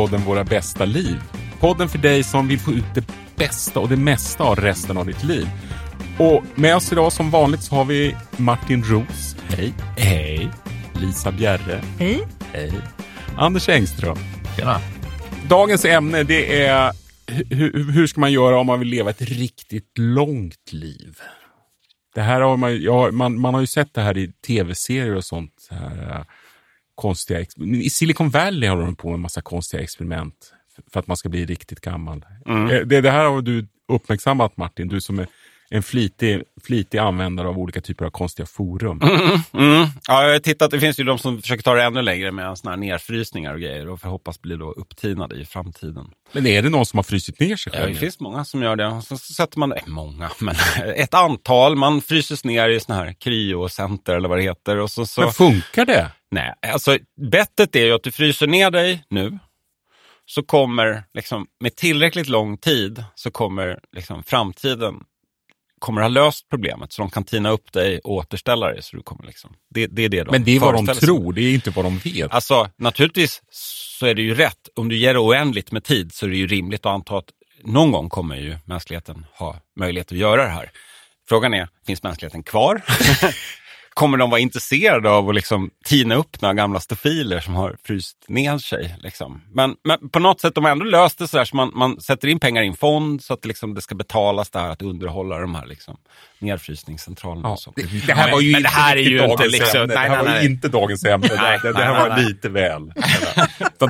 podden Våra bästa liv. Podden för dig som vill få ut det bästa och det mesta av resten av ditt liv. Och med oss idag som vanligt så har vi Martin Ros. Hej. Hej. Lisa Bjerre. Hej. Hej. Anders Engström. Tjena. Dagens ämne det är hur, hur ska man göra om man vill leva ett riktigt långt liv? Det här har man, ja, man, man har ju sett det här i tv-serier och sånt. Här, konstiga, I Silicon Valley har de på med en massa konstiga experiment för att man ska bli riktigt gammal. Mm. Det, det här har du uppmärksammat Martin, du som är en flitig, flitig användare av olika typer av konstiga forum. Mm, mm. Ja, jag har tittat, det finns ju de som försöker ta det ännu längre med såna här nedfrysningar och grejer och förhoppas bli då upptinade i framtiden. Men är det någon som har frysit ner sig själv? Ja, det finns många som gör det. Så sätter man, eh, många, men ett antal. Man fryses ner i såna här kryocenter eller vad det heter. Och så, så... Men funkar det? Nej, alltså bettet är ju att du fryser ner dig nu. Så kommer, liksom, med tillräckligt lång tid, så kommer liksom, framtiden kommer ha löst problemet så de kan tina upp dig och återställa dig. Så du kommer liksom, det, det är det de Men det är vad de tror, det är inte vad de vet. Alltså naturligtvis så är det ju rätt. Om du ger det oändligt med tid så är det ju rimligt att anta att någon gång kommer ju mänskligheten ha möjlighet att göra det här. Frågan är, finns mänskligheten kvar? kommer de vara intresserade av att liksom tina upp några gamla stofiler som har fryst ner sig? Liksom. Men, men, på något sätt, de har ändå löst det så där så man, man sätter in pengar i en fond så att det, liksom, det ska betalas det här att underhålla de här liksom, nedfrysningscentralerna. Ja, det, det, här var ju men det här är ju inte liksom, ämne. Nej, det här nej, var inte dagens ämne. Nej, det, det, här var lite väl.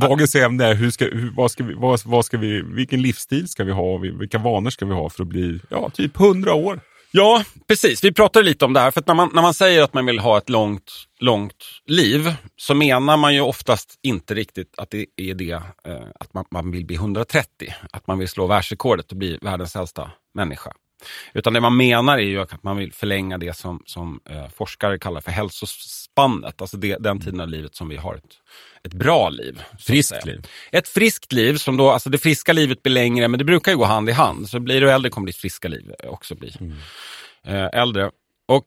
dagens ämne är hur ska, hur, vad ska vi, vad, vad ska vi, vilken livsstil ska vi ha? Vilka vanor ska vi ha för att bli ja, typ hundra år? Ja, precis. Vi pratade lite om det här. För när man, när man säger att man vill ha ett långt, långt liv så menar man ju oftast inte riktigt att det är det eh, att man, man vill bli 130. Att man vill slå världsrekordet och bli världens äldsta människa. Utan det man menar är ju att man vill förlänga det som, som eh, forskare kallar för hälsospannet. Alltså det, den tiden av livet som vi har ett, ett bra liv. Friskt liv. Ett friskt liv som då, alltså det friska livet blir längre, men det brukar ju gå hand i hand. Så blir du äldre kommer ditt friska liv också bli mm. eh, äldre. Och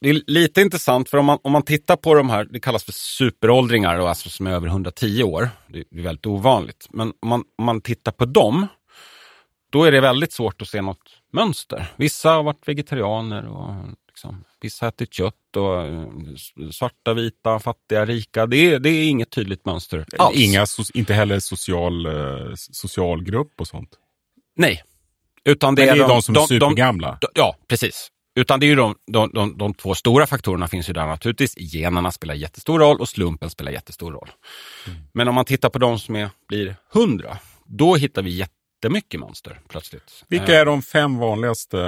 det är lite intressant för om man, om man tittar på de här, det kallas för superåldringar, då, alltså som är över 110 år. Det är väldigt ovanligt. Men om man, om man tittar på dem, då är det väldigt svårt att se något mönster. Vissa har varit vegetarianer och liksom, vissa ätit kött och eh, svarta, vita, fattiga, rika. Det är, det är inget tydligt mönster alls. Inga, inte heller social, eh, social grupp och sånt? Nej. Utan det, Men är, de, de som är supergamla? De, ja, precis. Utan det är ju de, de, de, de, två stora faktorerna finns ju där naturligtvis. Generna spelar jättestor roll och slumpen spelar jättestor roll. Mm. Men om man tittar på de som är, blir hundra, då hittar vi jätte jättemycket mönster plötsligt. Vilka är de fem vanligaste,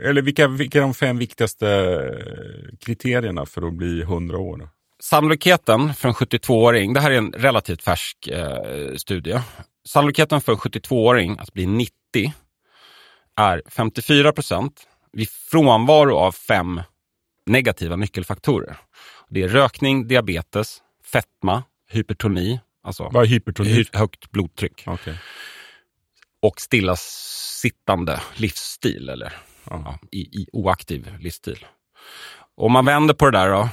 eller vilka, vilka är de fem viktigaste kriterierna för att bli 100 år? Sannolikheten för en 72-åring, det här är en relativt färsk eh, studie. Sannolikheten för en 72-åring att bli 90 är 54 procent vid frånvaro av fem negativa nyckelfaktorer. Det är rökning, diabetes, fetma, hypertoni, Alltså, Vad är hypertoni? Högt blodtryck. Okay. Och stillasittande livsstil eller ja, i, i, oaktiv livsstil. Om man vänder på det där då,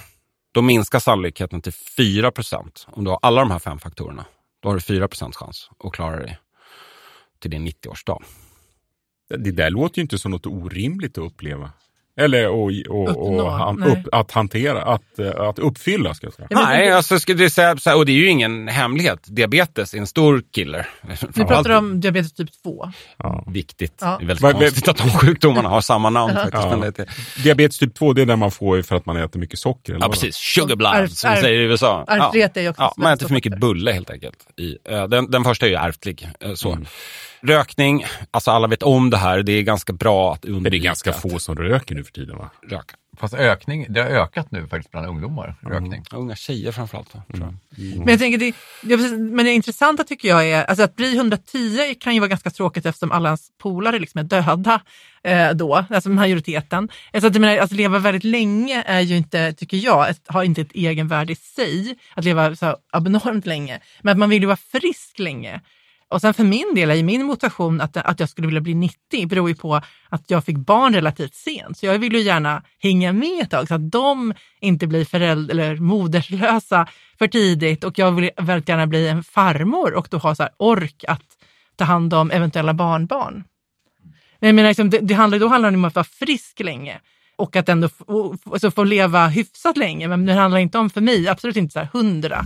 då minskar sannolikheten till 4% Om du har alla de här fem faktorerna, då har du 4 chans att klara dig till din 90-årsdag. Det där låter ju inte som något orimligt att uppleva. Eller och, och, och han, upp, att hantera, att, eh, att uppfylla ska jag säga. Nej, alltså, ska du säga, och det är ju ingen hemlighet. Diabetes är en stor killer. Vi pratar om diabetes typ 2. Ja. Viktigt. Ja. Det är väldigt men, konstigt att de sjukdomarna har samma namn. faktiskt, ja. Diabetes typ 2, det är den man får för att man äter mycket socker? Eller ja, precis. Sugar blood, som man säger i USA. Ju också ja, Man äter för mycket bulle helt enkelt. I, uh, den, den första är ju ärftlig. Uh, så. Mm. Rökning, alltså alla vet om det här. Det är ganska bra att undvika. Men det är ganska få som röker nu för tiden va? Röka. Fast ökning, det har ökat nu faktiskt bland ungdomar, rökning. Mm. Unga tjejer framförallt. Tror jag. Mm. Men jag tänker, det, det, men det intressanta tycker jag är, alltså att bli 110 kan ju vara ganska tråkigt eftersom alla ens polare liksom är döda eh, då, alltså majoriteten. Alltså att, menar, att leva väldigt länge är ju inte, tycker jag, ett, har inte ett egenvärde i sig, att leva så abnormt länge. Men att man vill ju vara frisk länge. Och sen för min del, i min motivation att, att jag skulle vilja bli 90 beror ju på att jag fick barn relativt sent. Så jag vill ju gärna hänga med ett tag så att de inte blir föräldrar eller moderslösa för tidigt. Och jag vill väldigt gärna bli en farmor och då ha så ork att ta hand om eventuella barnbarn. Men jag menar, liksom, det, det handlar, då handlar det om att vara frisk länge och att ändå få, alltså få leva hyfsat länge. Men det handlar inte om, för mig, absolut inte så här hundra.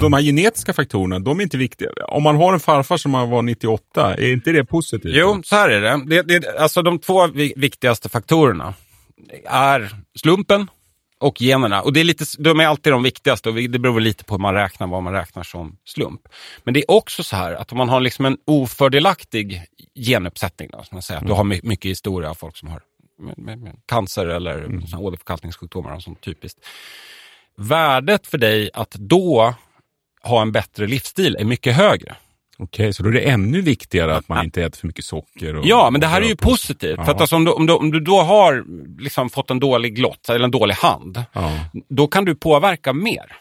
De här genetiska faktorerna, de är inte viktiga. Om man har en farfar som var 98, är inte det positivt? Jo, så här är det. det, det alltså de två vi- viktigaste faktorerna är slumpen och generna. Och det är lite, de är alltid de viktigaste och det beror lite på hur man räknar, vad man räknar som slump. Men det är också så här att om man har liksom en ofördelaktig genuppsättning, då, som man säger, att du har my- mycket historia av folk som har cancer eller mm. åderförkalkningssjukdomar och sånt typiskt. Värdet för dig att då ha en bättre livsstil är mycket högre. Okej, så då är det ännu viktigare att man inte äter för mycket socker? Och, Ja, men det här är ju på positivt. För att Ja. alltså, om, du, om, du, om du då har liksom fått en dålig lott, eller en dålig hand, Ja. då kan du påverka mer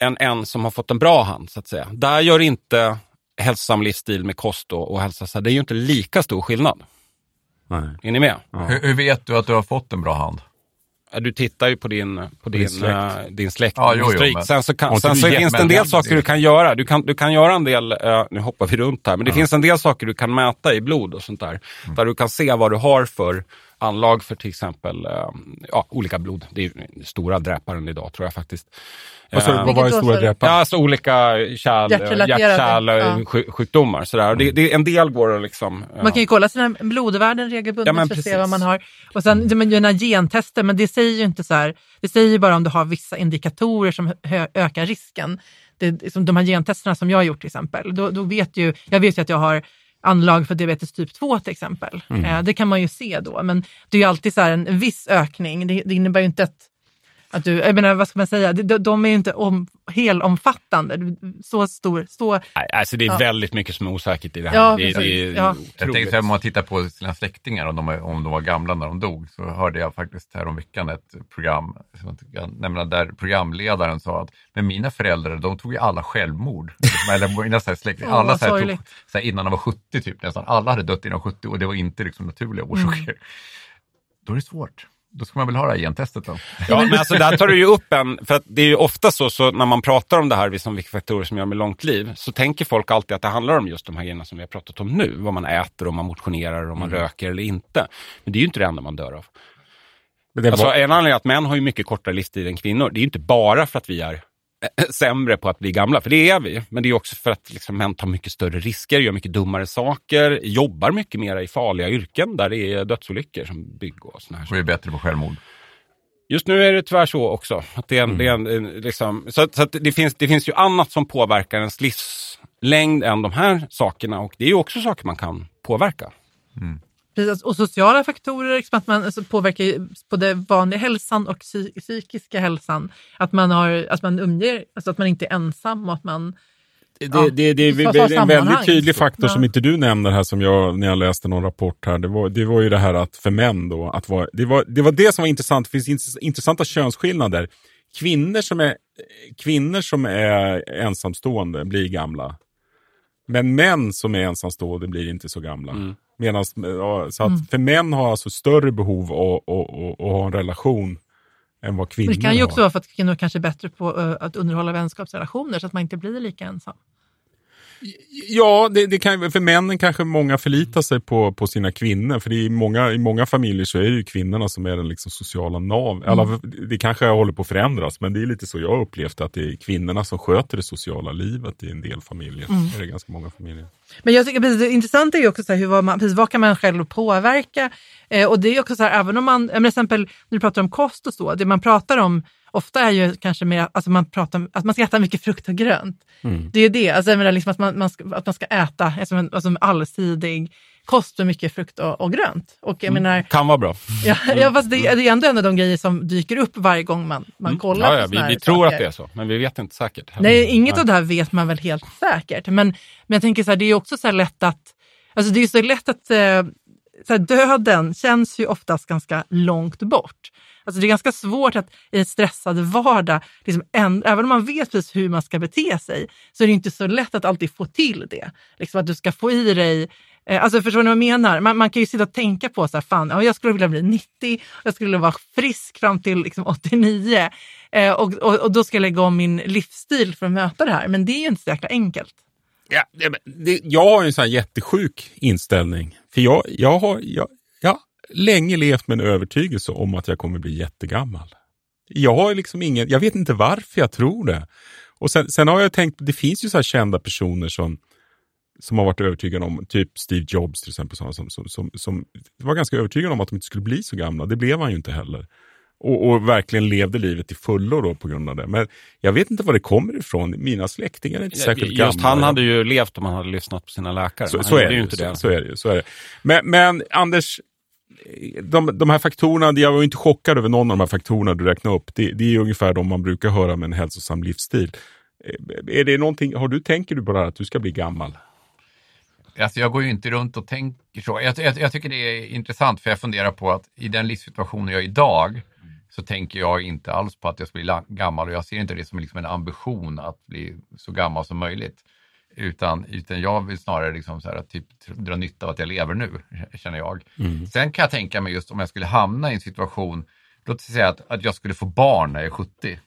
än en som har fått en bra hand, så att säga. Där gör inte hälsosam livsstil med kost och, och hälsa, så det är ju inte lika stor skillnad. Nej. Är ni med? Hur, hur vet du att du har fått en bra hand? Du tittar ju på din, på din, släkt. eh, din släkt. Ja, din jo, jo, men- sen så, kan, sen så finns det en del saker du kan göra. Du kan, du kan göra en del, eh, nu hoppar vi runt här, men det finns en del saker du kan mäta i blod och sånt där. Mm. Där du kan se vad du har för anlag för till exempel eh, ja, olika blod. Det är stora dräparen idag tror jag faktiskt. Vad sa du, Eh, vad var det stora du? Ja, dräparen? alltså olika kärl, Hjärtrelaterade, ja. hjärt-kärlsjukdomar. Sådär. Det, det, en del går att liksom... ja. Man kan ju kolla sina blodvärden regelbundet Ja, för att se vad man har. Och sen det man gör några gentester, men det säger ju inte så här. Det säger ju bara om du har vissa indikatorer som ökar risken. Det, som de här gentesterna som jag har gjort till exempel, då, då vet ju, jag vet ju att jag har anlag för diabetes typ 2 till exempel. Eh, det kan man ju se då, men det är ju alltid så en viss ökning. Det, det innebär ju inte att att du, jag menar, vad ska man säga, de, de är ju inte om, helomfattande. Så stor, så, Nej, alltså det är Ja. väldigt mycket som är osäkert i det här. Ja, det, det är Ja. Jag tänkte om man tittar på sina släktingar, om de, om de var gamla när de dog, så hörde jag faktiskt häromveckan ett program, nämner, där programledaren sa att men mina föräldrar, de tog ju alla självmord. Eller mina så här släktingar, alla så här, tog, så här, innan de var 70 typ, nästan alla hade dött innan 70 och det var inte liksom naturliga orsaker. Då är det svårt. Då ska man väl ha det här gentestet då. Ja, men alltså där tar du ju upp en, för att det är ju ofta så, så när man pratar om det här, som vilka faktorer som gör med långt liv, så tänker folk alltid att det handlar om just de här grejerna som vi har pratat om nu. Vad man äter, om man motionerar, om man röker eller inte. Men det är ju inte det enda man dör av. Men det Alltså, var, en anledning att män har ju mycket kortare livstid än kvinnor, det är ju inte bara för att vi är sämre på att bli gamla, för det är vi. Men det är också för att liksom, män tar mycket större risker, gör mycket dummare saker, jobbar mycket mer i farliga yrken där det är dödsolyckor som bygg och såna här Och är bättre på självmord. Just nu är det tyvärr så också. Att det, är en, det, är en, Mm. en, liksom, så det, finns, det finns ju annat som påverkar ens livslängd än de här sakerna. Och det är ju också saker man kan påverka. Precis, och sociala faktorer liksom att man, alltså, påverkar både vanliga hälsan och psy psykiska hälsan. Att man, har, att man umger, alltså att man inte är ensam och att man... Det, Ja, det, det, det är en väldigt tydlig faktor Ja. som inte du nämner här som jag, när jag läste någon rapport här. Det var, det var ju det här att för män då, att vara, det, var, det var det som var intressant. Det finns int- intressanta könsskillnader. Kvinnor som är, kvinnor som är ensamstående blir gamla. Men män som är ensamstående blir inte så gamla. Mm. Medans, ja, så att för män har alltså större behov att- att att- att ha en relation än vad kvinnor Det kan ju också har. vara för att kvinnor kanske är bättre på eh, att underhålla vänskapsrelationer så att man inte blir lika ensam. Ja, det, det kan, för männen kanske många förlitar sig på, på sina kvinnor. För det i, många, i många familjer så är det ju kvinnorna som är den liksom sociala nav. Alla, det kanske håller på att förändras, men det är lite så jag har upplevt att det är kvinnorna som sköter det sociala livet i en del familjer. Det är ganska många familjer. Men jag tycker precis, det intressanta är ju också så här, hur, vad, man, precis, vad kan man själv påverka? Eh, och det är också så här, även om man, till exempel när du pratar om kost och så, det man pratar om ofta är ju kanske mer alltså man pratar att man ska äta mycket frukt och grönt. Det är det, alltså menar liksom att, man, man ska, att man ska äta alltså en, alltså allsidig kost med mycket frukt och, och grönt. Och jag menar, Kan vara bra. ja, ja, fast det, det är ändå en av de grejer som dyker upp varje gång man, man kollar Mm. Ja, ja, på vi, vi tror att saker. det är så, men vi vet inte säkert. Nej, inget av det här vet man väl helt säkert. Men, men jag tänker så här, det är ju också så här lätt att, alltså det är ju så lätt att eh, så här, döden känns ju oftast ganska långt bort. Alltså det är ganska svårt att i en stressad vardag, liksom ändra, även om man vet precis hur man ska bete sig, så är det inte så lätt att alltid få till det. Liksom att du ska få i dig eh, Alltså förstår ni vad jag menar? Man, man kan ju sitta och tänka på så här, fan, jag skulle vilja bli 90, jag skulle vilja vara frisk fram till liksom 89 eh, och, och, och då ska jag lägga om min livsstil för att möta det här. Men det är ju inte så jäkla enkelt. Ja, det, det, jag har ju en sån här jättesjuk inställning. För jag, jag har jag, länge levt med en övertygelse om att jag kommer bli jättegammal. Jag har liksom ingen, jag vet inte varför jag tror det. Och sen, sen har jag tänkt, det finns ju så här kända personer som, som har varit övertygade om, typ Steve Jobs till exempel, sådana som, som, som, som var ganska övertygade om att de inte skulle bli så gamla. Det blev han ju inte heller. Och, och verkligen levde livet till fullo då på grund av det. Men jag vet inte var det kommer ifrån. Mina släktingar är inte särskilt gamla. Just han hade ju levt om han hade lyssnat på sina läkare. Så, så, är det, ju inte så, det. så är det. Så är det. Men, men Anders, de, de här faktorerna, jag var inte chockad över någon av de här faktorerna du räknade upp. Det, det är ungefär de man brukar höra med en hälsosam livsstil. Eh, är det någonting, har du, tänker du på det här att du ska bli gammal? Alltså jag går ju inte runt och tänker så. Jag, jag, jag tycker det är intressant för jag funderar på att i den livssituationen jag är idag så tänker jag inte alls på att jag ska bli gammal och jag ser inte det som liksom en ambition att bli så gammal som möjligt. Utan, utan jag vill snarare liksom så här, typ, dra nytta av att jag lever nu, känner jag. Sen kan jag tänka mig just om jag skulle hamna i en situation, låt säga att, att jag skulle få barn när jag är 70.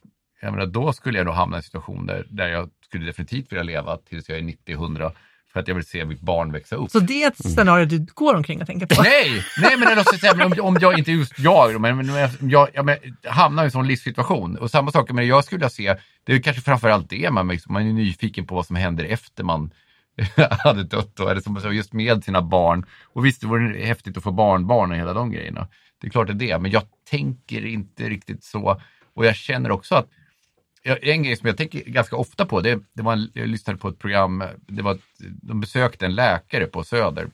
Jag menar, då skulle jag nog hamna i en situation där, där jag skulle definitivt vilja leva tills jag är 90-100 för att jag vill se mitt barn växa upp. Så det är ett scenario du går omkring och tänker på. Nej, nej men oss säga, om, om jag, inte just jag, men, men om jag, jag men, hamnar i en sån livssituation. Och samma sak, men jag skulle se, det är kanske framförallt det, man, liksom, man är nyfiken på vad som händer efter man hade dött, då, eller som jag just med sina barn. Och visst, det vore häftigt att få barnbarn och hela de grejerna. Det är klart det är det, men jag tänker inte riktigt så. Och jag känner också att en grej som jag tänker ganska ofta på, det, det var en, jag lyssnade på ett program, det var, de besökte en läkare på Söder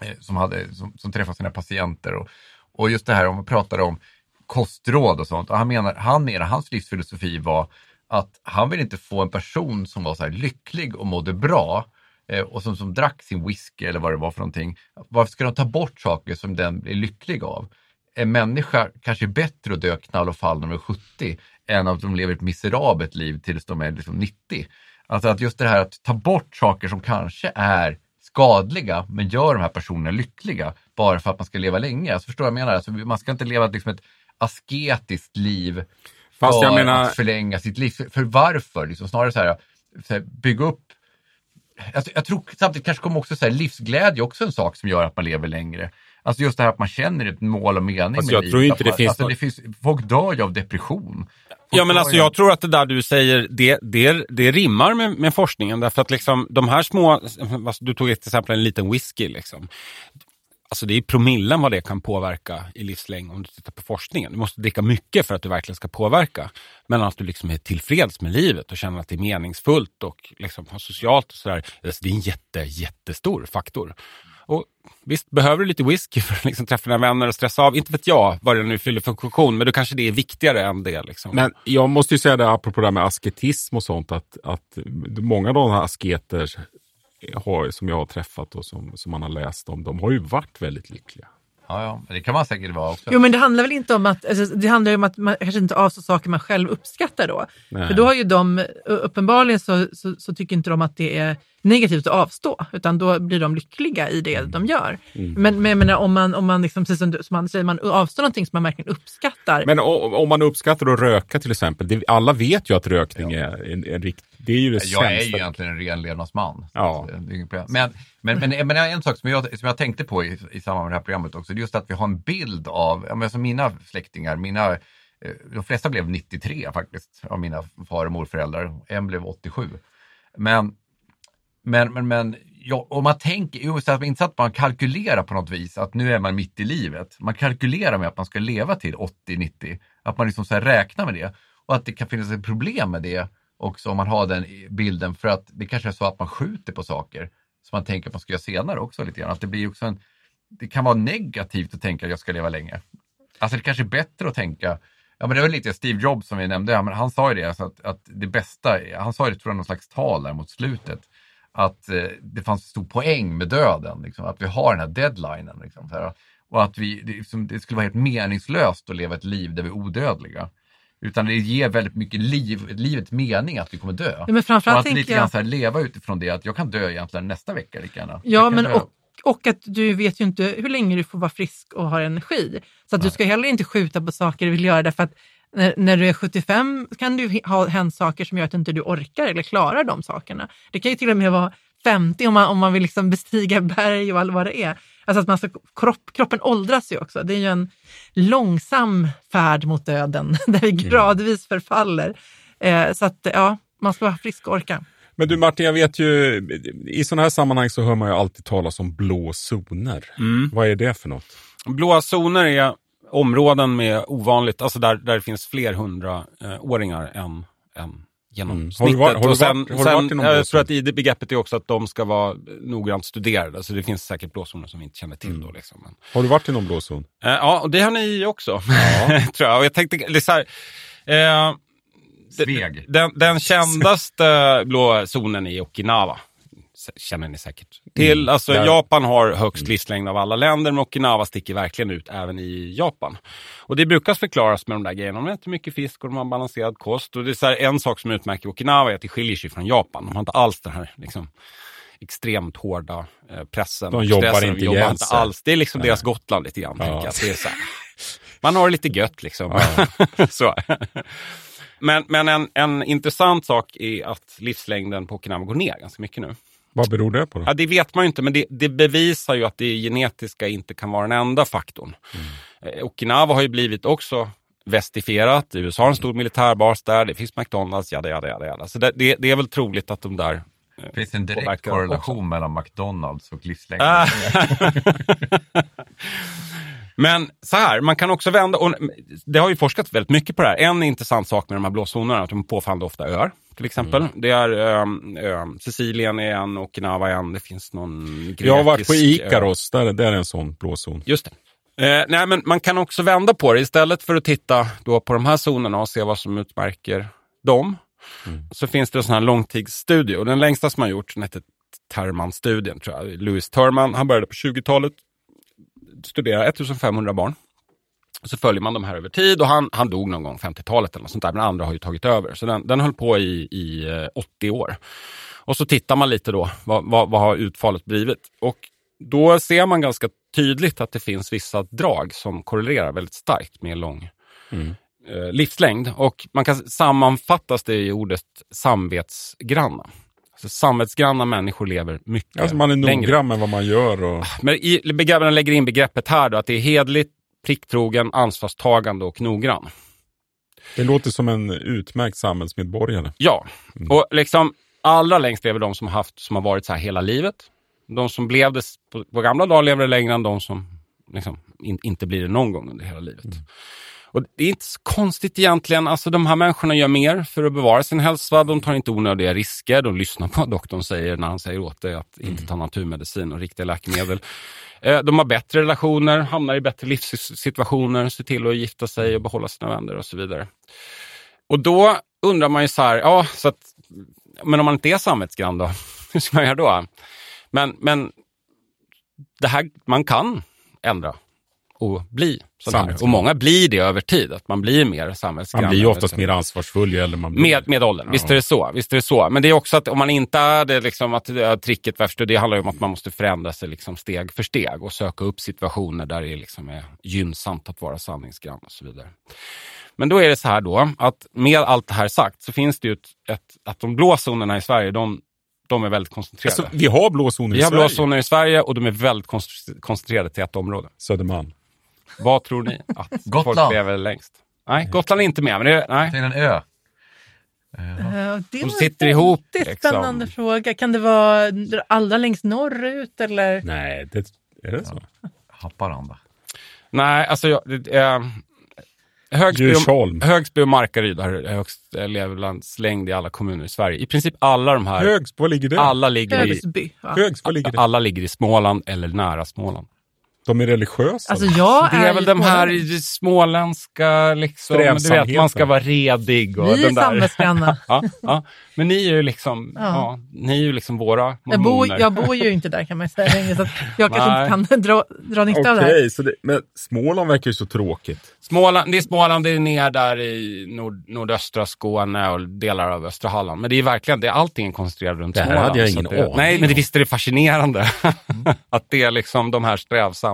eh, som, hade, som, som träffade sina patienter. Och, och just det här om man pratade om kostråd och sånt. Och han menar, han menar, hans livsfilosofi var att han vill inte få en person som var så här lycklig och mådde bra eh, och som, som drack sin whisky eller vad det var för någonting. Varför ska de ta bort saker som den blir lycklig av? En människa kanske är bättre att dö knall och fall när de är 70 än att de lever ett miserabelt liv tills de är liksom 90. Alltså att just det här att ta bort saker som kanske är skadliga men gör de här personerna lyckliga bara för att man ska leva länge. Alltså förstår du vad jag menar? Alltså man ska inte leva liksom ett asketiskt liv Fast för menar- att förlänga sitt liv. För, för varför? Liksom snarare så här, så här bygga upp jag, jag tror samtidigt kanske kommer också så här, livsglädje också en sak som gör att man lever längre. Alltså just det här att man känner ett mål och mening Fast med jag livet. tror inte det finns alltså, något- det finns Folk dör ju av depression. Folk Ja men alltså av- jag tror att det där du säger, det, det, det rimmar med, med forskningen därför att liksom de här små, alltså, du tog ett exempel en liten whisky liksom. alltså det är promillen vad det kan påverka i livslängd om du tittar på forskningen. Du måste dricka mycket för att det verkligen ska påverka. Men att du liksom är tillfreds med livet och känner att det är meningsfullt och liksom har socialt och sådär. Alltså det är en jätte, jättestor faktor. Och visst behöver du lite whisky för att liksom träffa dina vänner och stressa av. Inte vet jag vad det nu fyller för funktion, men då kanske det är viktigare än det. Liksom. Men jag måste ju säga det apropå det här med asketism och sånt, att, att många av de här asketer har, som jag har träffat och som, som man har läst om, de har ju varit väldigt lyckliga. Ja, ja, det kan man säkert vara också. Jo men det handlar väl inte om att, alltså, det handlar ju om att man kanske inte avstår saker man själv uppskattar då. Nej. För då har ju de, uppenbarligen så, så, så tycker inte de att det är negativt att avstå, utan då blir de lyckliga i det de gör. Men, men jag menar, om man, om man liksom, precis som, du, som man säger, man avstår någonting som man verkligen uppskattar. Men o- om man uppskattar att röka till exempel, det, alla vet ju att rökning är en, en rikt, det är ju det Jag är ju sämsta. egentligen en ren levnadsman. så Ja. eh. Men, men, men, men en sak som jag, som jag tänkte på i, i samband med det här programmet också, det är just att vi har en bild av, ja, som mina släktingar, mina, eh, de flesta blev 93 faktiskt, av mina far och morföräldrar. En blev 87. Men, men, men, men ja, om man tänker, just att, inte så att man kalkylerar på något vis, att nu är man mitt i livet. Man kalkylerar med att man ska leva till 80-90, att man liksom så här räknar med det. Och att det kan finnas ett problem med det också om man har den bilden för att det kanske är så att man skjuter på saker som man tänker att man ska göra senare också lite grann. Att det blir också en, det kan vara negativt att tänka att jag ska leva länge. Alltså det kanske är bättre att tänka, ja men det var lite Steve Jobs som vi nämnde, ja, men han sa ju det, alltså att, att det bästa, han sa det tror jag någon slags tal där mot slutet, att eh, det fanns stor poäng med döden, liksom, att vi har den här deadlinen. Liksom, här, och att vi, det, liksom, det skulle vara helt meningslöst att leva ett liv där vi är odödliga. Utan det ger väldigt mycket liv, livet mening att vi kommer dö. Ja, men framförallt och att lite grann jag- så här, leva utifrån det att jag kan dö egentligen nästa vecka lika gärna. Ja, men dö- och, och att du vet ju inte hur länge du får vara frisk och ha energi. Så att du ska heller inte skjuta på saker du vill göra därför att när, när du är 75 kan det ha hänt saker som gör att inte du orkar eller klarar de sakerna. Det kan ju till och med vara 50 om man, om man vill liksom bestiga berg och all vad det är. Alltså att man ska, kropp, kroppen åldras ju också. Det är ju en långsam färd mot döden där vi gradvis förfaller. Eh, så att ja, man ska vara frisk och orka. Men du Martin, jag vet ju, i sådana här sammanhang så hör man ju alltid talas om blå zoner. Mm. Vad är det för något? Blåa zoner är områden med ovanligt, alltså där, där det finns fler hundraåringar än, än genomsnittet. Mm. Har du varit- har du och sen, varit- har du sen, varit i någon blå jag tror att i det begreppet är också att de ska vara noggrant studerade. Så det finns säkert blåzoner som vi inte känner till Mm. då. Liksom. Men, Har du varit i någon blå zon? eh, ja, och det har ni också. tror jag. Och jag tänkte, det är så här, eh, Sveg. den, den kändaste blå zonen är Okinawa. Känner ni säkert till. Alltså, Där- Japan har högst livslängd av alla länder, men Okinawa sticker verkligen ut även i Japan. Och det brukar förklaras med de där grejerna. De äter mycket fisk och de har balanserad kost. Och det är så här, en sak som utmärker Okinawa är att det skiljer sig från Japan. De har inte alls den här liksom, extremt hårda eh, pressen. De jobbar stressen. inte de jobbar inte alls. Det är liksom deras Gotland lite grann. Ja. Det är så här. Man har det lite gött liksom. så. Men, men en, en intressant sak är att livslängden på Okinawa går ner ganska mycket nu. Vad beror det på då? Ja, det vet man ju inte, men det, det bevisar ju att det genetiska inte kan vara den enda faktorn. Eh, Okinawa har ju blivit också västifierat. USA har en stor militärbas där, det finns McDonalds, jada, jada, jada. jada. Så det, det, det är väl troligt att de där... Det finns en direkt korrelation mellan McDonalds och livslängd. Ah. Men så här, man kan också vända, och det har ju forskats väldigt mycket på det här. En intressant sak med de här blåzonerna är att de påfaller ofta öar. Till exempel. Det är um, um, Sicilien är en, Okinawa är en, det finns någon grekisk... Jag har varit på ö. Ikaros, där, där är en sån blå zon. Just det. Eh, nej, men man kan också vända på det. Istället för att titta då på de här zonerna och se vad som utmärker dem, så finns det en sån här långtidsstudie. Och den längsta som har gjorts, den heter Terman-studien, tror jag. Louis Terman, han började på 20-talet studera 1500 barn. Så följer man de här över tid och han, han dog någon gång 50-talet eller något sånt där, men andra har ju tagit över. Så den, den höll på i, i eh, 80 år. Och så tittar man lite då, vad, vad, vad har utfallet blivit? Och då ser man ganska tydligt att det finns vissa drag som korrelerar väldigt starkt med lång eh, livslängd. Och man kan sammanfattas det i ordet samvetsgranna. Alltså, samvetsgranna människor lever mycket Alltså man är längre. noggrann med vad man gör. Och... Men i, begreppen lägger in begreppet här då, att det är hedligt, plikttrogen, ansvarstagande och noggrann. Det låter som en utmärkt samhällsmedborgare. Ja, och liksom allra längst lever de som har, haft, som har varit så här hela livet. De som blev det på, på gamla dagar lever längre än de som liksom, in, inte blir det någon gång under hela livet. Och Det är inte så konstigt egentligen. Alltså, de här människorna gör mer för att bevara sin hälsa. De tar inte onödiga risker. De lyssnar på vad doktorn säger när han säger åt dig att inte ta naturmedicin och riktiga läkemedel. Eh, de har bättre relationer, hamnar i bättre livssituationer, ser till att gifta sig och behålla sina vänner och så vidare. Och då undrar man ju så här, ja, så att, men om man inte är samvetsgrann då? Hur ska man göra då? Men, men det här, man kan ändra och bli sån. Och många blir det över tid, att man blir mer samvetsgrann. Man blir ju oftast mer ansvarsfull ju äldre man blir. Med, med åldern, visst är det så. Visst är det så. Men det är också att om man inte är det, liksom, att äh, tricket värst, det handlar ju om att man måste förändra sig liksom, steg för steg och söka upp situationer där det liksom, är gynnsamt att vara sanningsgrann och så vidare. Men då är det så här då, att med allt det här sagt så finns det ju ett, ett att de blå zonerna i Sverige, de, de är väldigt koncentrerade. Alltså, vi har blå zoner i Vi har blå Sverige. zoner i Sverige och de är väldigt koncentrerade till ett område. Södermalm. Vad tror ni att Gotland. folk lever längst? Nej, Gotland är inte med. Men det, nej. Tänk en ö. Eh, Det De sitter en ihop, väldigt liksom. spännande fråga. Kan det vara allra längst norrut eller? Nej, det, är det så? Haparanda. Nej, alltså jag, det, eh, Högsby, Djursholm. och, Högsby och Markaryd har högst eh, levnadslängd i alla kommuner i Sverige. I princip alla de här, Högs, var ligger det? alla ligger, i, Högsby. Va? Högs, var ligger det? alla ligger i Småland eller nära Småland. De är religiösa. Alltså jag Det är ju väl de här småländska, liksom, du vet, man ska vara redig. Och Vi är den där. samvetsgranna. ja, ja. Men ni är ju liksom, ja. Ja. ni är ju liksom våra Jag bor, mormoner. jag bor ju inte där kan man säga längre, så att jag kanske inte kan dra, dra nytta av det här. så det, men Småland verkar ju så tråkigt. Småland, det är Småland, det är ner där i nord, nordöstra Skåne och delar av östra Halland. Men det är verkligen, det är allting är koncentrerat runt Det här Småland. hade jag ingen aning Nej, men det, om. visst är det fascinerande. att det är liksom de här strävsamma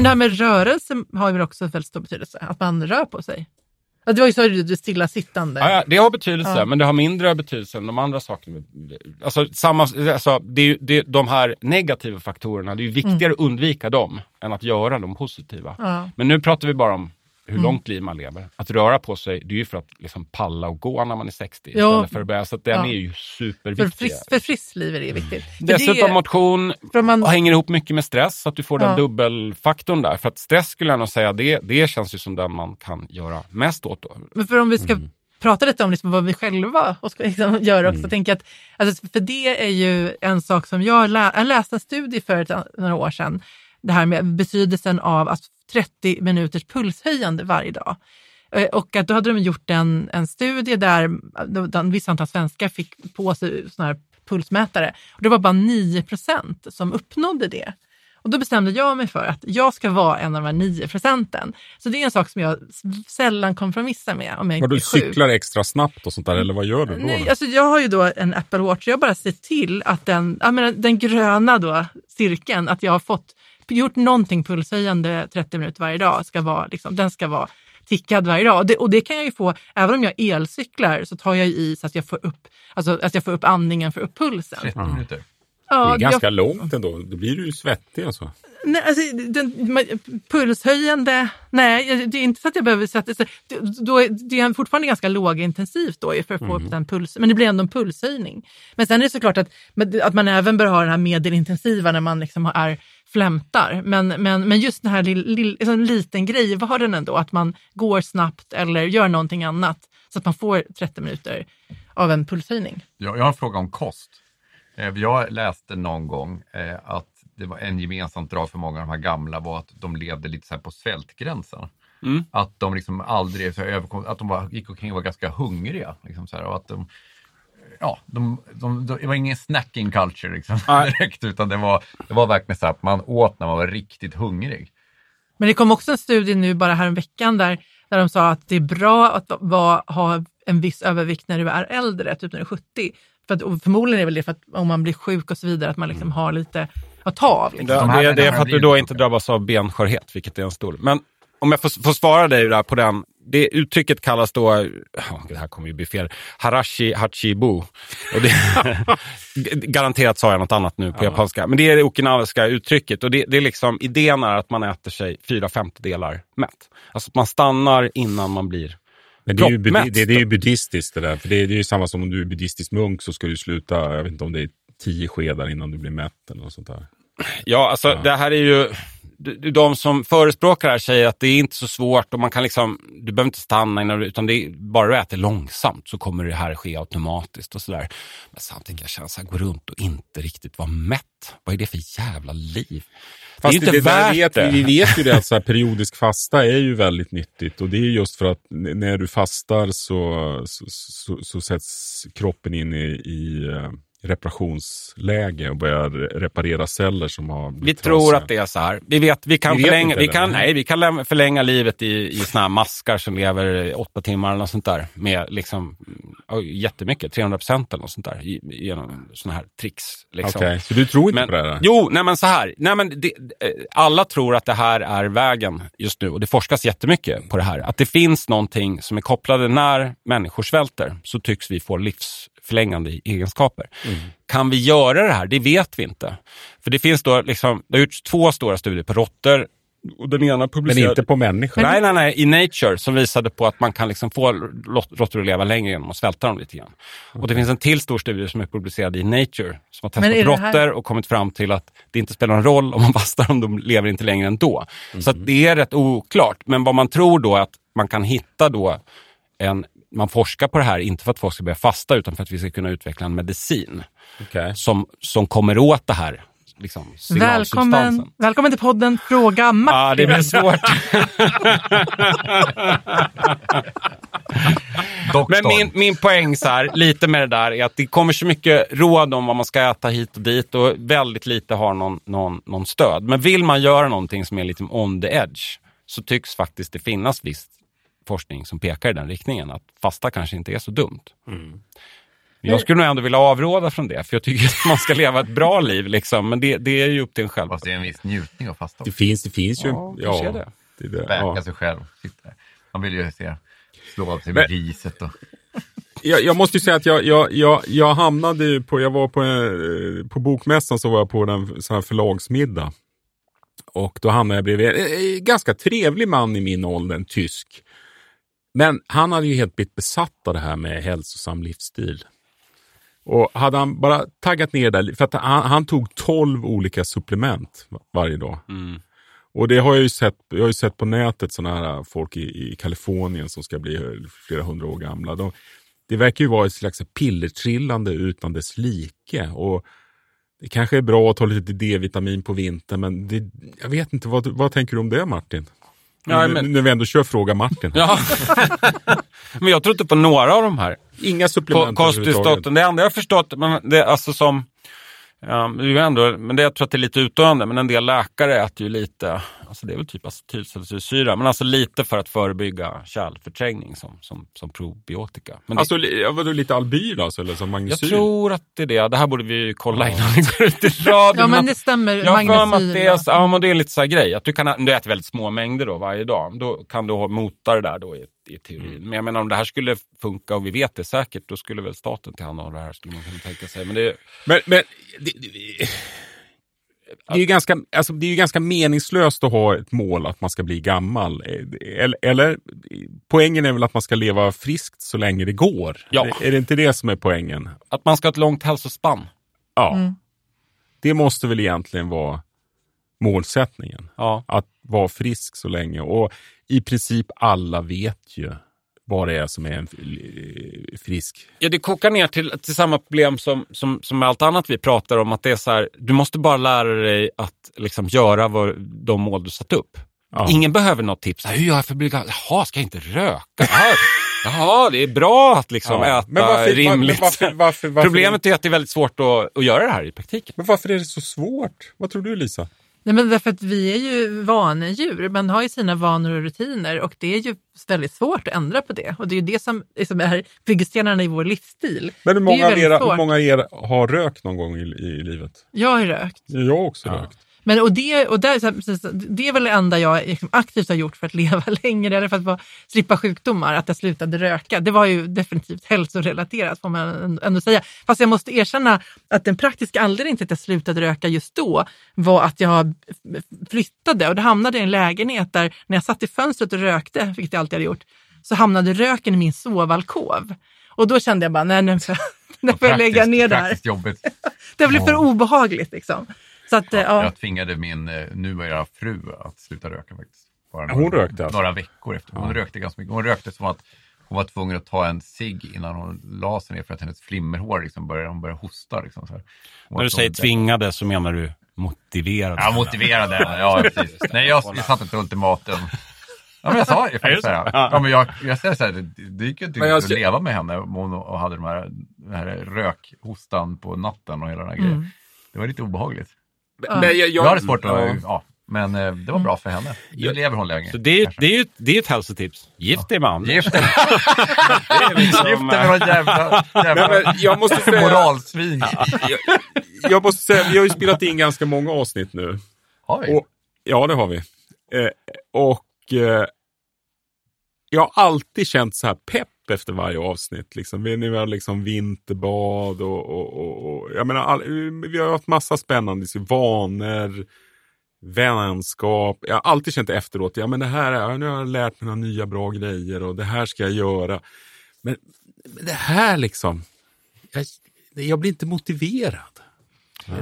Men det här med rörelse har ju också väldigt stor betydelse, att man rör på sig. Ja, Det var ju så det stilla sittande. Ja, ja, det har betydelse, Ja. men det har mindre betydelse än de andra sakerna. Alltså, samma, alltså, det är, det, de här negativa faktorerna, det är viktigare att undvika dem än att göra de positiva. Men nu pratar vi bara om hur långt liv man lever. Att röra på sig, det är ju för att liksom palla och gå när man är 60 Ja. istället för att börja. Så att den Ja. är ju För, superviktig. frisk, för friskt liv är det viktigt. För Dessutom det, motion för man, hänger ihop mycket med stress, så att du får den Ja. dubbelfaktorn där. För att stress skulle jag nog säga, det, det känns ju som den man kan göra mest åt. Då. Men för om vi ska prata lite om liksom vad vi själva ska liksom göra också, Mm. tänker att, alltså, för det är ju en sak som jag, lä- jag läste en studie för ett, några år sedan, det här med betydelsen av att 30 minuters pulshöjande varje dag. Eh, Och att då hade de gjort en, en studie där då- där en viss antal svenskar fick på sig såna här pulsmätare. Och det var bara 9 procent som uppnådde det. Och då bestämde jag mig för att jag ska vara en av de här 9 procenten. Så det är en sak som jag sällan kompromissar med om jag Var du sjuk. cyklar extra snabbt och sånt där, eller vad gör du då? Nej, alltså jag har ju då en Apple Watch. Jag bara ser till att den, jag menar, den gröna då, cirkeln, att jag har fått gjort någonting pulshöjande 30 minuter varje dag. Ska vara, liksom, den ska vara tickad varje dag. Och det, och det kan jag ju få, även om jag elcyklar så tar jag i så att jag får upp, alltså, att jag får upp andningen för upp pulsen. 30 minuter det Ja, är ganska jag, långt ändå. Då blir du ju svettig alltså. nej, alltså, den, man- pulshöjande, nej, det är inte så att jag behöver sätta det, då är, det är fortfarande ganska lågintensivt då för att få upp den puls, men det blir ändå en pulshöjning. Men sen är det såklart att, att man även bör ha den här medelintensiva när man liksom är flämtar. Men, men, men just den här lill, lill, en liten grej var den ändå, att man går snabbt eller gör någonting annat så att man får 30 minuter av en pulshöjning. Jag, jag har en fråga om kost. Eh, Jag läste någon gång eh, att det var en gemensamt drag för många av de här gamla var att de levde lite så här på svältgränsen. Mm. Att de liksom aldrig så överkom, att de var, gick omkring och var ganska hungriga. Liksom så här, och att de, ja, de, de, de, det var ingen snacking culture liksom, direkt, utan det var, det var verkligen så att man åt när man var riktigt hungrig. Men det kom också en studie nu bara här veckan där, där de sa att det är bra att va, ha en viss övervikt när du är äldre, typ när du är 70. För att, och förmodligen är väl det för att om man blir sjuk och så vidare, att man liksom har lite att ta av. Liksom. Det, det, det är för att du då inte drabbas av benskörhet, vilket är en stor. Men om jag får, får svara dig där på den. Det uttrycket kallas då, oh, det här kommer ju bli fel, harashi hachibu. Och det, garanterat sa jag något annat nu på japanska. Men det är det okinawiska uttrycket. Och det, det är liksom, idén är att man äter sig fyra femtedelar mätt. Alltså att man stannar innan man blir Men det är, ju, det, det är ju buddhistiskt det där. För det är, det är ju samma som om du är buddhistisk munk så ska du sluta, jag vet inte om det är tio skedar innan du blir mätt eller något sånt där. Ja, alltså det här är ju... De som förespråkar det här säger att det är inte så svårt och man kan liksom, du behöver inte stanna innan du, utan det är, bara du äter långsamt så kommer det här ske automatiskt och sådär. Men samtidigt kan jag känna så här, gå runt och inte riktigt vara mätt. Vad är det för jävla liv? Fast det är ju inte det värt vet, det. Vi vet ju det att så här, periodisk fasta är ju väldigt nyttigt. Och det är just för att när du fastar så, så, så, så sätts kroppen in i, i eh, reparationsläge och börjar reparera celler som har Vi blivit tror trasiga. att det är så här. Vi vet, vi kan Vi förlänga, vi kan, nej, vi kan förlänga livet i, i såna här maskar som lever åtta timmar eller något sånt där. Med liksom, oj, jättemycket, 300 procent eller något sånt där. Genom såna här tricks. Liksom. Okej, så du tror inte Men, på det här? jo, nej men så här. Nej, men det, eh, alla tror att det här är vägen just nu och det forskas jättemycket på det här. Att det finns någonting som är kopplade när människor svälter så tycks vi få livsförlängande egenskaper. Kan vi göra det här? Det vet vi inte. För det finns då liksom, det har gjorts två stora studier på råttor och den ena Men publicerad... inte på människor? Nej, nej, nej. I Nature som visade på att man kan liksom få råttor att leva längre genom att svälta dem lite grann. Och det finns en till stor studie som är publicerad i Nature som har Men testat här- råttor och kommit fram till att det inte spelar någon roll om man fastar om de lever inte längre ändå. Så att det är rätt oklart. Men vad man tror då är att man kan hitta då en man forskar på det här, inte för att folk ska börja fasta, utan för att vi ska kunna utveckla en medicin Okej. som, som kommer åt det här. Liksom. Välkommen, välkommen till podden Fråga Martin. Ja, det blir svårt. Men min, min poäng så här, lite med det där är att det kommer så mycket råd om vad man ska äta hit och dit och väldigt lite har någon, någon, någon stöd. Men vill man göra någonting som är lite on the edge så tycks faktiskt det finnas viss forskning som pekar i den riktningen. Att fasta kanske inte är så dumt. Jag skulle nog ändå vilja avråda från det, för jag tycker att man ska leva ett bra liv. Liksom. Men det, det är ju upp till en själv. Fast det är en viss njutning att fasta. Det finns, det finns ju... Ja, kanske är det. det, är det. Ja. sig själv. Man vill ju se, slå av sig Men- med riset och... jag, jag måste ju säga att jag, jag, jag, jag hamnade ju på, jag var på, eh, på bokmässan så var jag på en sån här förlagsmiddag. Och då hamnade jag bredvid en eh, ganska trevlig man i min ålder, en tysk. Men han hade ju helt blivit besatt av det här med hälsosam livsstil. Och hade han bara taggat ner där, för att han, han tog 12 olika supplement varje dag. Och det har jag ju sett, jag har sett på nätet sådana här folk i, i Kalifornien som ska bli flera hundra år gamla. De, det verkar ju vara ett slags pillertrillande utan dess like. Och det kanske är bra att ta lite D-vitamin på vintern, men det, jag vet inte, vad, vad tänker du om det Martin? Ja, Nu- men- När vi ändå kör Fråga Martin. Ja. men jag tror inte på några av de här. Inga supplement överhuvudtaget. Det enda jag har förstått, men det, alltså som Ja, det är ändå, men det, jag tror att det är lite utdöende, men en del läkare äter ju lite, alltså det är väl typ acetylsalicylsyra, men alltså lite för att förebygga kärlförträngning som, som, som probiotika. Men det, Alltså, vadå, lite albyl alltså, eller som jag magnesyl? tror att det är det. Det här borde vi ju kolla innan vi går ut i radion. Ja, men det stämmer. Jag har för mig att Magnesyl, det är, så- ja, men det är lite så här grej. Att du, kan, du äter väldigt små mängder då varje dag. Då kan du ha- mota det där då i, i teorin. Men jag menar om det här skulle funka och vi vet det säkert, då skulle väl staten tillhandahålla det här skulle man kunna tänka sig. Men det, Men, men det, det, det, är ju ganska, alltså, det är ju ganska meningslöst att ha ett mål att man ska bli gammal. Eh, Eller, eller poängen är väl att man ska leva friskt så länge det går? Ja. Är det inte det som är poängen? att man ska ha ett långt hälsospann. Ja. Mm. Det måste väl egentligen vara målsättningen. Ja. Att vara frisk så länge. Och i princip alla vet ju vad det är som är en frisk. Ja, det kokar ner till, till samma problem som, som, som med allt annat vi pratar om. Att det är så här, du måste bara lära dig att liksom göra vad, de mål du satt upp. Ja. Ingen behöver något tips. Hur gör jag för att bli gammal? Jaha, ska jag inte röka? Jaha, det är bra att liksom Ja. äta Men varför- rimligt. varför- varför- Problemet är att det är väldigt svårt att, att göra det här i praktiken. Men varför är det så svårt? Vad tror du Lisa? Nej, men därför att vi är ju vanedjur. Man har ju sina vanor och rutiner och det är ju väldigt svårt att ändra på det. Och det är ju det som liksom är byggstenarna i vår livsstil. Men hur Det är ju många, av väldigt er, många av er har rökt någon gång i, i livet? Jag har ju rökt. Jag har också rökt. Men, och det, och där, precis, det är väl det enda jag liksom aktivt har gjort för att leva längre, eller för att bara slippa sjukdomar, att jag slutade röka. Det var ju definitivt hälsorelaterat får man ändå säga. Fast jag måste erkänna att den praktiska anledningen till att jag slutade röka just då var att jag flyttade och då hamnade i en lägenhet där när jag satt i fönstret och rökte, vilket jag alltid hade gjort, så hamnade röken i min sovalkov. Och då kände jag bara, nej nu får jag, nu får jag lägga ner det här. Det blev för obehagligt liksom. Så att, eh, ja. Jag tvingade min eh, numera fru att sluta röka faktiskt. Bara Hon rökte alltså? Några veckor efter. Hon rökte ganska mycket. Hon rökte som att hon var tvungen att ta en cigg innan hon la sig ner för att hennes flimmerhår liksom började, hon började hosta. Liksom, så här. Hon var När du säger tvingade så menar du motiverade. Ja, motiverade. Ja, precis. Nej, jag, jag satte ett ultimatum. Ja, men jag sa ju faktiskt så här. Ja, men jag, jag säger så här, det, det gick ju inte jag att leva med henne om hon och hade de här, den här rökhostan på natten och hela den här grejen. Mm. Det var lite obehagligt. Men jag, Jag hade svårt att, Ja. ja. men eh, det var bra för henne. Nu lever hon länge. Så det är, det, är ju, det är ett hälsotips. Gift dig med andra. Gift dig liksom, med någon jävla, jävla Nej, men jag måste säga- moralsvin. jag måste säga, vi har ju spelat in ganska många avsnitt nu. Har vi? Och, ja, det har vi. Eh, och eh, jag har alltid känt så här pepp efter varje avsnitt. Liksom. Vi, vi har liksom vinterbad och, och, och, och jag menar, all, vi har haft massa spännande vanor, vänskap. Jag har alltid känt efteråt, ja men det här, är- nu har jag lärt mig några nya bra grejer och det här ska jag göra. Men, men det här liksom, jag, jag blir inte motiverad.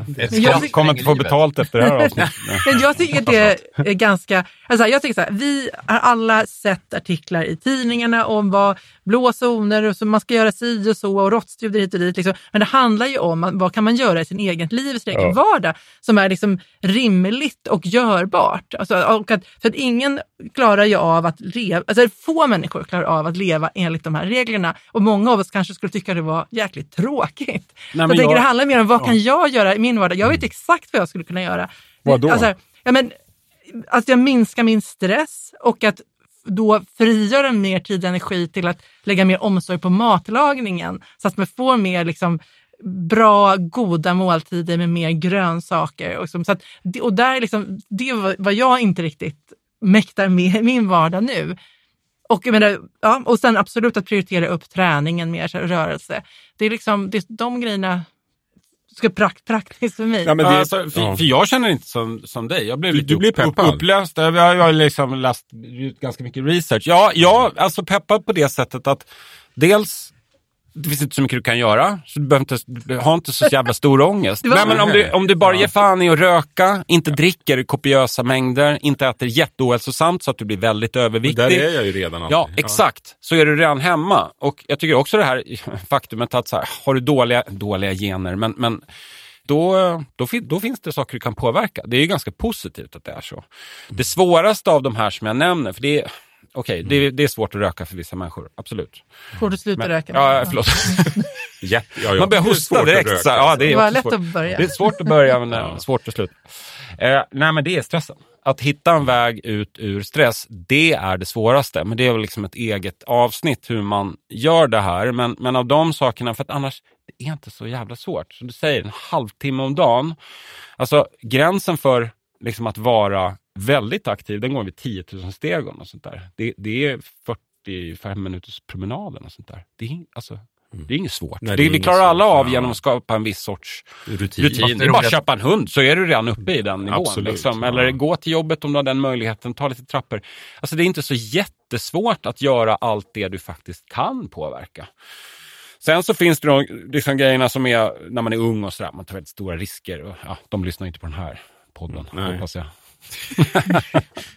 Men jag kommer inte få betalt efter det här avsnittet. Men jag tycker det är ganska, alltså jag tycker så här, vi har alla sett artiklar i tidningarna om vad blå zoner och så man ska göra si och så och råttstudier hit och dit. Liksom. Men det handlar ju om vad kan man göra i sin eget liv, i sin egen vardag som är liksom rimligt och görbart. Alltså, och att, för att ingen klarar ju av att leva, alltså få människor klarar av att leva enligt de här reglerna och många av oss kanske skulle tycka det var jäkligt tråkigt. så jag men tänker jag- det handlar mer om vad kan jag göra i min vardag? Jag vet exakt vad jag skulle kunna göra. Vad då? Alltså, ja, men, att jag minskar min stress och att då frigöra mer tid och energi till att lägga mer omsorg på matlagningen så att man får mer liksom, bra, goda måltider med mer grönsaker. Och, så att, det- och där liksom, det är vad jag inte riktigt mäktar med i min vardag nu. Och, jag menar, ja, och sen absolut att prioritera upp träningen mer, så här, rörelse. Det är liksom det, de grejerna ska prakt, praktiskt för mig. Ja, men det, alltså, för, ja. för jag känner inte som, som dig. Jag blev Du- lite du blir upp, peppad. upp, upplöst. Jag, jag har liksom läst ut ganska mycket research. Ja, ja, alltså peppad på det sättet att dels det finns inte så mycket du kan göra, så du, behöver inte, har inte så jävla stor ångest. Nej, men om, du, om du bara ger fan i att röka, inte dricker kopiösa mängder, inte äter jätteohälsosamt så att du blir väldigt överviktig. där är jag ju redan. Ja, alltid. exakt. Så är du redan hemma. Och jag tycker också det här faktumet att så här, har du dåliga, dåliga gener, men, men då, då, då finns det saker du kan påverka. Det är ju ganska positivt att det är så. Det svåraste av de här som jag nämner, för det är, okej, det, det är svårt att röka för vissa människor, absolut. Får du sluta Men, röka? ja, förlåt. Jätte, ja, ja. Man börjar Det är hosta direkt. Så, ja, det, är Det var lätt svårt. att börja. Det är svårt att börja, men ja. svårt att sluta. Eh, nej, men det är stressen. Att hitta en väg ut ur stress, det är det svåraste. Men det är väl liksom ett eget avsnitt hur man gör det här. Men, men av de sakerna, för att annars, det är inte så jävla svårt. Som du säger, en halvtimme om dagen. Alltså gränsen för liksom att vara väldigt aktiv, den går vid 10 000 steg och sånt där. Det, det är 45 minuters promenaden och sånt där. Det är, alltså, det är inget svårt. Nej, det, det är vi inget klarar alla svårt, av ja. genom att skapa en viss sorts Rutin. rutin. Det är bara att köpa en hund så är du redan uppe i den nivån. Absolut, liksom. ja. Eller gå till jobbet om du har den möjligheten, ta lite trappor. Alltså det är inte så jättesvårt att göra allt det du faktiskt kan påverka. Sen så finns det de liksom grejerna som är när man är ung och sådär, man tar väldigt stora risker. Och, ja, de lyssnar inte på den här podden, Nej. hoppas jag.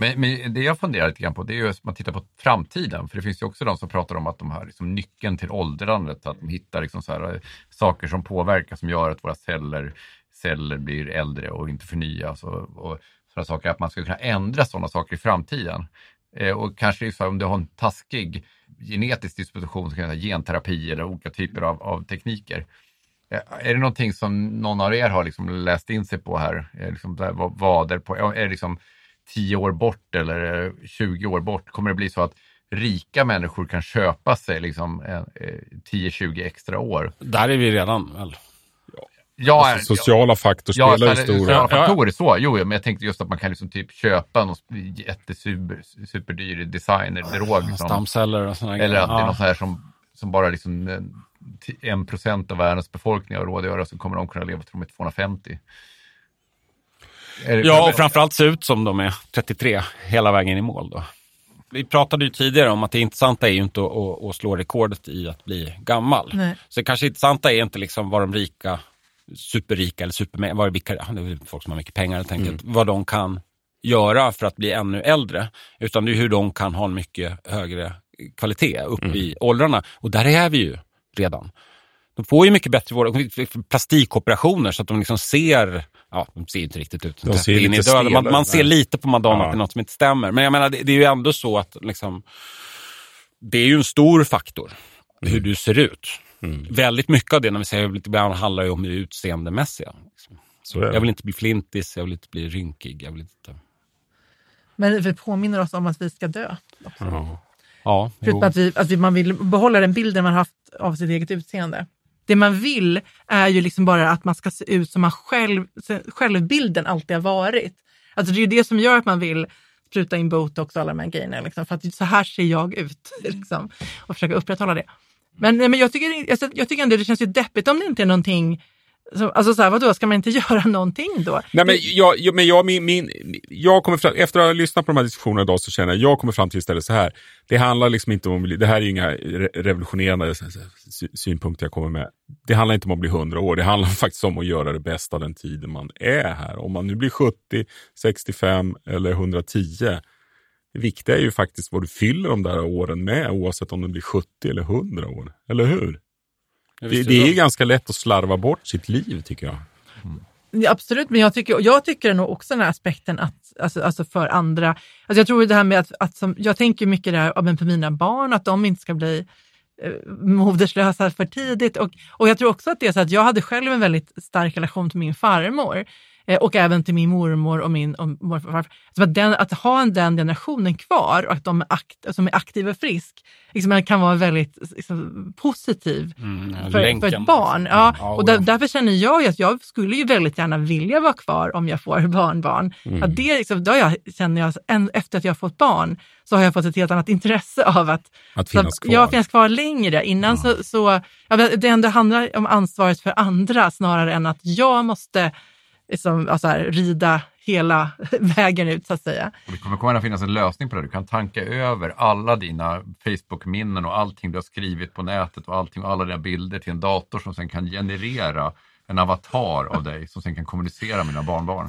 Men, men det jag funderar lite grann på det är ju att man tittar på framtiden. För det finns ju också de som pratar om att de har liksom nyckeln till åldrandet. Att de hittar liksom så här, eh, saker som påverkar som gör att våra celler, celler blir äldre och inte förnyas. Och, och sådana saker. Att man ska kunna ändra sådana saker i framtiden. Eh, och kanske så här, om du har en taskig genetisk disposition, så kan det genterapi eller olika typer av, av tekniker. Eh, Är det någonting som någon av er har liksom läst in sig på här? Eh, Liksom där, vad, vad är, på, är det liksom 10 år bort eller eh, 20 år bort? Kommer det bli så att rika människor kan köpa sig liksom, eh, eh, 10-20 extra år? Där är vi redan väl. Ja, Alltså, sociala faktor ja, spelar ju så- stor sociala roll. faktorer så. Jo, men jag tänkte just att man kan liksom typ köpa någon jättesuper, superdyr designerdrog. som- Stamceller och sådana Eller att det är Ja. något så här som, som bara liksom eh, en procent av världens befolkning har råd att göra så kommer de kunna leva till de är 250. Är det- Ja, och framförallt se ut som de är 33 hela vägen i mål då. Vi pratade ju tidigare om att det intressanta är ju inte att, att, att slå rekordet i att bli gammal. Nej. Så det kanske intressanta är inte liksom vad de rika, superrika eller super, vad det, vilka, ja, det är folk som har mycket pengar helt enkelt, vad de kan göra för att bli ännu äldre. Utan det är hur de kan ha en mycket högre kvalitet upp i åldrarna. Och där är vi ju redan. De får ju mycket bättre vård, plastikoperationer så att de liksom ser, ja de ser inte riktigt ut. De ser in lite. Man, man ser nej. lite på Madonna Ja. att det är något som inte stämmer. Men jag menar, det, det är ju ändå så att liksom, det är ju en stor faktor Mm. hur du ser ut. Väldigt mycket av det när vi säger lite ibland handlar ju om det utseendemässiga. Liksom. Så är det. Jag vill inte bli flintis, jag vill inte bli rynkig. Jag vill inte... Men vi påminner oss om att vi ska dö. Ja. Ja, Förutom att, vi, att vi, man vill behålla den bilden man haft av sitt eget utseende. Det man vill är ju liksom bara att man ska se ut som man själv, självbilden alltid har varit. Alltså det är ju det som gör att man vill spruta in botox och alla de här grejerna. Liksom, för att så här ser jag ut. Liksom, och försöka upprätthålla det. Men, men jag, tycker, alltså, jag tycker ändå det känns ju deppigt om det inte är någonting alltså så här, vadå, ska man inte göra någonting då? Nej, men jag, men jag, min, min, jag kommer fram, efter att ha lyssnat på de här diskussionerna idag så känner jag, jag kommer fram till istället så här. Det handlar liksom inte om, det här är ju inga re- revolutionerande sy- sy- synpunkter jag kommer med. Det handlar inte om att bli 100 år, det handlar faktiskt om att göra det bästa av den tiden man är här. Om man nu blir 70, 65 eller 110. Det viktiga är ju faktiskt vad du fyller de där åren med, oavsett om det blir 70 eller 100 år. Eller hur? Det, det är ju ganska lätt att slarva bort sitt liv, tycker jag. Ja, absolut, men jag tycker, jag tycker nog också den här aspekten att, alltså, alltså för andra, alltså jag tror det här med att, att som, jag tänker mycket där ja, men på mina barn, att de inte ska bli eh, moderslösa för tidigt. Och, och jag tror också att det är så att jag hade själv en väldigt stark relation till min farmor och även till min mormor och min och morfar. och farfar. Så att, den, att ha den generationen kvar och att de är, akt, som är aktiv och frisk liksom, kan vara väldigt liksom, positiv Mm, för, för ett barn. Ja, Ja, och där, därför känner jag ju att jag skulle ju väldigt gärna vilja vara kvar om jag får barnbarn. Att det liksom, då jag, känner jag, en, efter att jag har fått barn, så har jag fått ett helt annat intresse av att, Att så finnas att kvar. jag finns kvar längre. Innan så, så ja, det ändå handlar om ansvaret för andra snarare än att jag måste liksom, alltså här, rida hela vägen ut så att säga. Och det kommer att finnas en lösning på det. Du kan tanka över alla dina Facebook-minnen och allting du har skrivit på nätet och allting och alla dina bilder till en dator som sen kan generera en avatar av dig som sen kan kommunicera med dina barnbarn.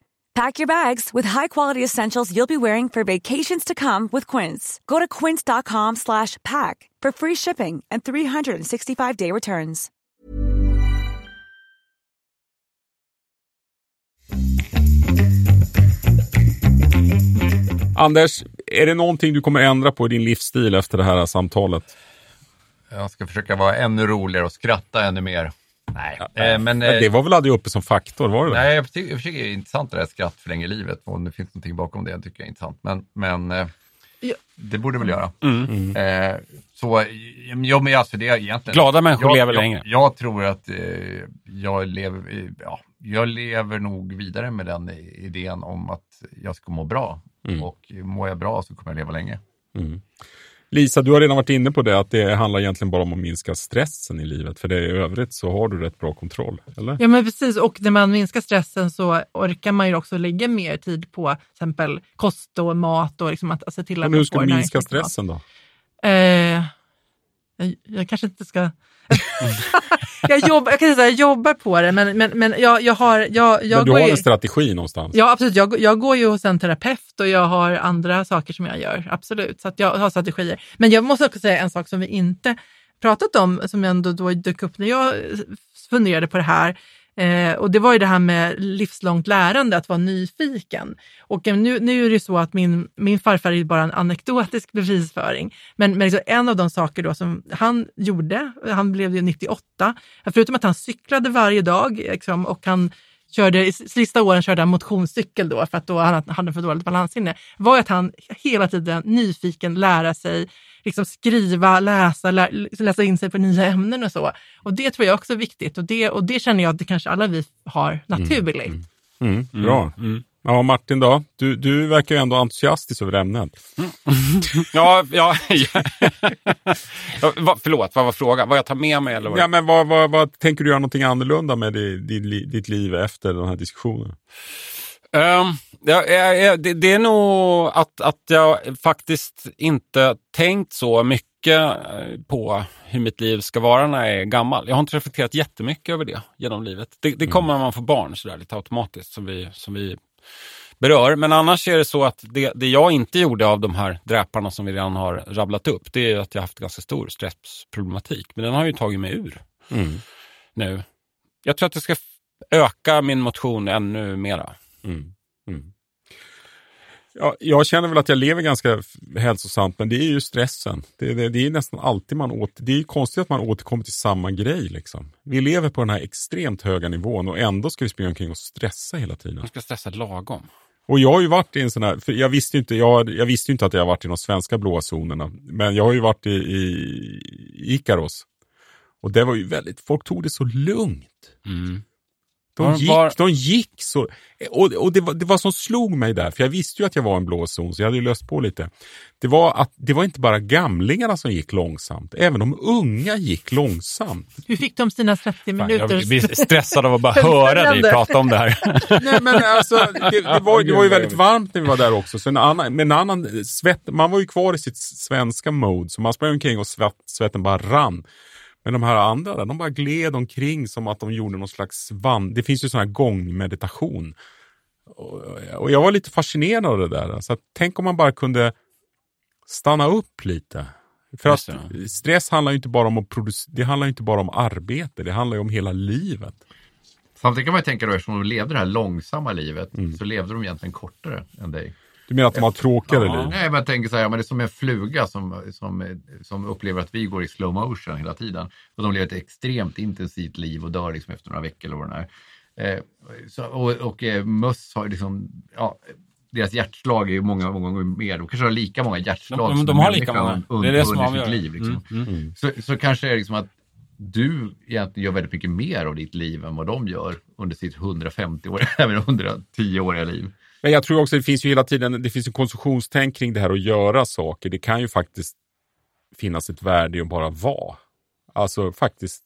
Pack your bags with high-quality essentials you'll be wearing for vacations to come with Quince. Go to quince.com slash pack for free shipping and 365-day returns. Anders, är det någonting du kommer ändra på i din livsstil efter det här samtalet? Jag ska försöka vara ännu roligare och skratta ännu mer. Nej, eh, men... Men eh, det var väl aldrig uppe som faktor, var det? Nej, jag tycker, jag tycker det är intressant det där skratt förlänger livet. Och om det finns någonting bakom det tycker jag är intressant. Men, men eh, Ja. det borde väl göra. Eh, så, ja, men alltså det är egentligen... Glada människor jag, lever jag, längre. Jag tror att eh, jag, lever, ja, jag lever nog vidare med den idén om att jag ska må bra. Och mår jag bra så kommer jag leva länge. Lisa, du har redan varit inne på det, att det handlar egentligen bara om att minska stressen i livet. För det i övrigt så har du rätt bra kontroll, eller? Ja men precis, och när man minskar stressen så orkar man ju också lägga mer tid på till exempel kost och mat och liksom att, att se till att Men hur ska du minska stressen då? Eh, jag, jag kanske inte ska... jag, jobbar, jag kan säga jag jobbar på det, men, men, men jag, jag har... Jag, jag Men du har ju, en strategi någonstans? Ja, absolut. Jag, jag går ju hos en terapeut och jag har andra saker som jag gör. Absolut. Så att jag har strategier. Men jag måste också säga en sak som vi inte pratat om, som ändå då dök upp när jag funderade på det här. Eh, och det var ju det här med livslångt lärande, att vara nyfiken. Och nu, nu är det ju så att min, min farfar är ju bara en anekdotisk bevisföring. Men, men liksom en av de saker då som han gjorde, han blev ju 98, förutom att han cyklade varje dag liksom, och han körde, i sista åren körde han motionscykel då, för att då han hade för dåligt balanssinne, var att han hela tiden nyfiken lära sig liksom skriva, läsa, lä, läsa in sig på nya ämnen och så. Och det tror jag också är viktigt och det, och det känner jag att det kanske alla vi har naturligt. Mm, bra. Ja, Martin då? Du, du verkar ju ändå entusiastisk över ämnet. Ja, ja, ja. Va- Förlåt, vad var frågan? Vad jag tar med mig eller? Vad? Ja, men vad, vad, vad tänker du göra någonting annorlunda med ditt liv efter den här diskussionen? Ehm, ja, ja, det, det är nog att, att jag faktiskt inte tänkt så mycket eh, på hur mitt liv ska vara när jag är gammal. Jag har inte reflekterat jättemycket över det genom livet. Det, det kommer när man får barn sådär lite automatiskt som vi, som vi berör. Men annars är det så att det, det jag inte gjorde av de här dräparna som vi redan har rabblat upp, det är att jag haft ganska stor stressproblematik. Men den har ju tagit mig ur nu. Jag tror att jag ska öka min motion ännu mera. Ja, jag känner väl att jag lever ganska hälsosamt, men det är ju stressen. Det, det, det är nästan alltid man åter, Det är ju konstigt att man återkommer till samma grej. Liksom. Vi lever på den här extremt höga nivån och ändå ska vi springa omkring och stressa hela tiden. Man ska stressa lagom. Och jag har ju varit i en sån här, för jag visste ju inte, jag, jag visste inte att jag varit i de svenska blåa zonerna, men jag har ju varit i, i Ikaros. Och det var ju väldigt, folk tog det så lugnt. Mm. De Var- gick, var- de gick så... Och, och det, var, det var som slog mig där, för jag visste ju att jag var en blå zon, så jag hade ju löst på lite. Det var att det var inte bara gamlingarna som gick långsamt, även de unga gick långsamt. Hur fick de sina 30 Fan, minuter? jag blir stressad av att bara höra dig prata om det här. Nej, men alltså, det, det, var, det var ju väldigt varmt när vi var där också. Så en annan, med en annan svett, man var ju kvar i sitt svenska mode, så man sprang omkring och svett, svetten bara rann. Men de här andra där, de bara gled omkring som att de gjorde någon slags vand. Det finns ju sån här gångmeditation. Och, jag var lite fascinerad av det där. Så tänk om man bara kunde stanna upp lite. För att stress handlar ju inte bara om att producera, det handlar ju inte bara om arbete, det handlar ju om hela livet. Samtidigt kan man ju tänka då, eftersom de levde det här långsamma livet, Mm. så levde de egentligen kortare än dig. Du menar att de har tråkigare liv? Nej, men jag tänker så här, men det är som en fluga som, som, som upplever att vi går i slow motion hela tiden. Och de lever ett extremt intensivt liv och dör liksom efter några veckor eller vad det är. Eh, så, och och eh, möss har liksom, ja, deras hjärtslag är ju många, många gånger mer. De kanske har lika många hjärtslag De- de- som de har lika många. un- Det är det som under sitt liv. Liksom. Mm, mm. Så, så kanske är det liksom att du egentligen gör väldigt mycket mer av ditt liv än vad de gör under sitt 150-åriga, även 110-åriga liv. Men jag tror också det finns ju hela tiden det finns en konsumtionstänk kring det här att göra saker. Det kan ju faktiskt finnas ett värde i att bara vara. Alltså faktiskt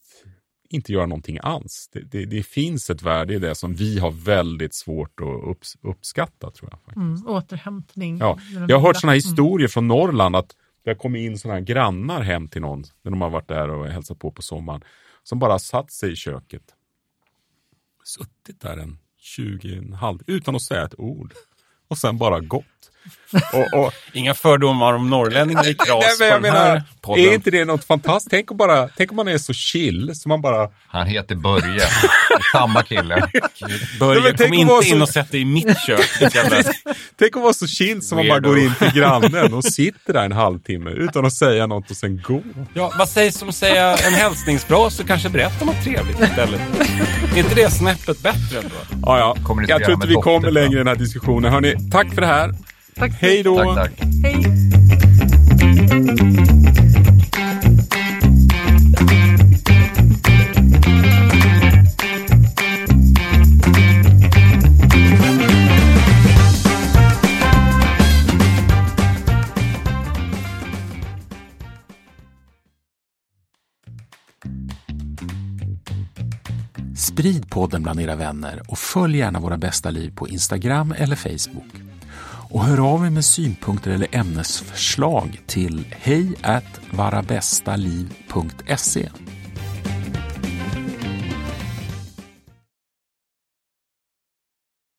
inte göra någonting alls. Det, det, det finns ett värde i det som vi har väldigt svårt att upps, uppskatta tror jag. Faktiskt. Mm, återhämtning. Ja, jag har hört sådana historier från Norrland att det har kommit in sådana grannar hem till någon när de har varit där och hälsat på på sommaren. Som bara satt sig i köket. Suttit där en 20, en halv, utan att säga ett ord. Och sen bara gått. Och, och, Inga fördomar om norrlänningar i kras Nej, men jag på den här menar, podden. är inte det något fantastiskt? Tänk om, bara, tänk om man är så chill så man bara... Han heter Börje, samma kille. Börje, kom inte in så- och sätt dig i mitt kök. Tänk att vara så chill så man bara går in till grannen och sitter där en halvtimme utan att säga något och sen gå. Ja, vad sägs om att säga en hälsningsfras och kanske berätta något trevligt istället? är inte det snäppet bättre ändå? Ja, ja. Jag tror inte vi kommer längre i den här diskussionen. Hörrni, tack för det här. Tack Hej då! Tack, tack. Hej. Sprid podden bland era vänner och följ gärna Våra bästa liv på Instagram eller Facebook. Och hör av er med synpunkter eller ämnesförslag till hej varabästaliv.se.